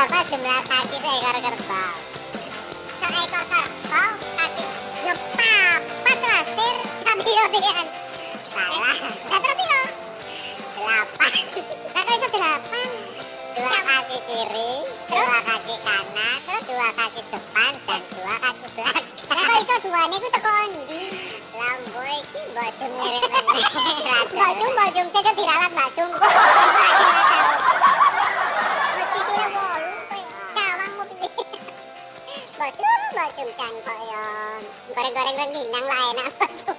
berapa jumlah kaki seekor kerbau? Seekor kerbau kaki yo papat lah sir tapi yo pian. Salah. Lah terus piro? Delapan. Lah kok iso delapan? Dua kaki kiri, dua kaki kanan, terus dua kaki depan dan dua kaki belakang. Lah kok iso duane ku teko ndi? Lambo iki mbok jum ngirim Mbok jum, mbok jum sesuk บ่จุ่มบ่จุ่มจังไปยอมบ่รกบ่รกบ่นี่นางไลายนะบ่จุ่ม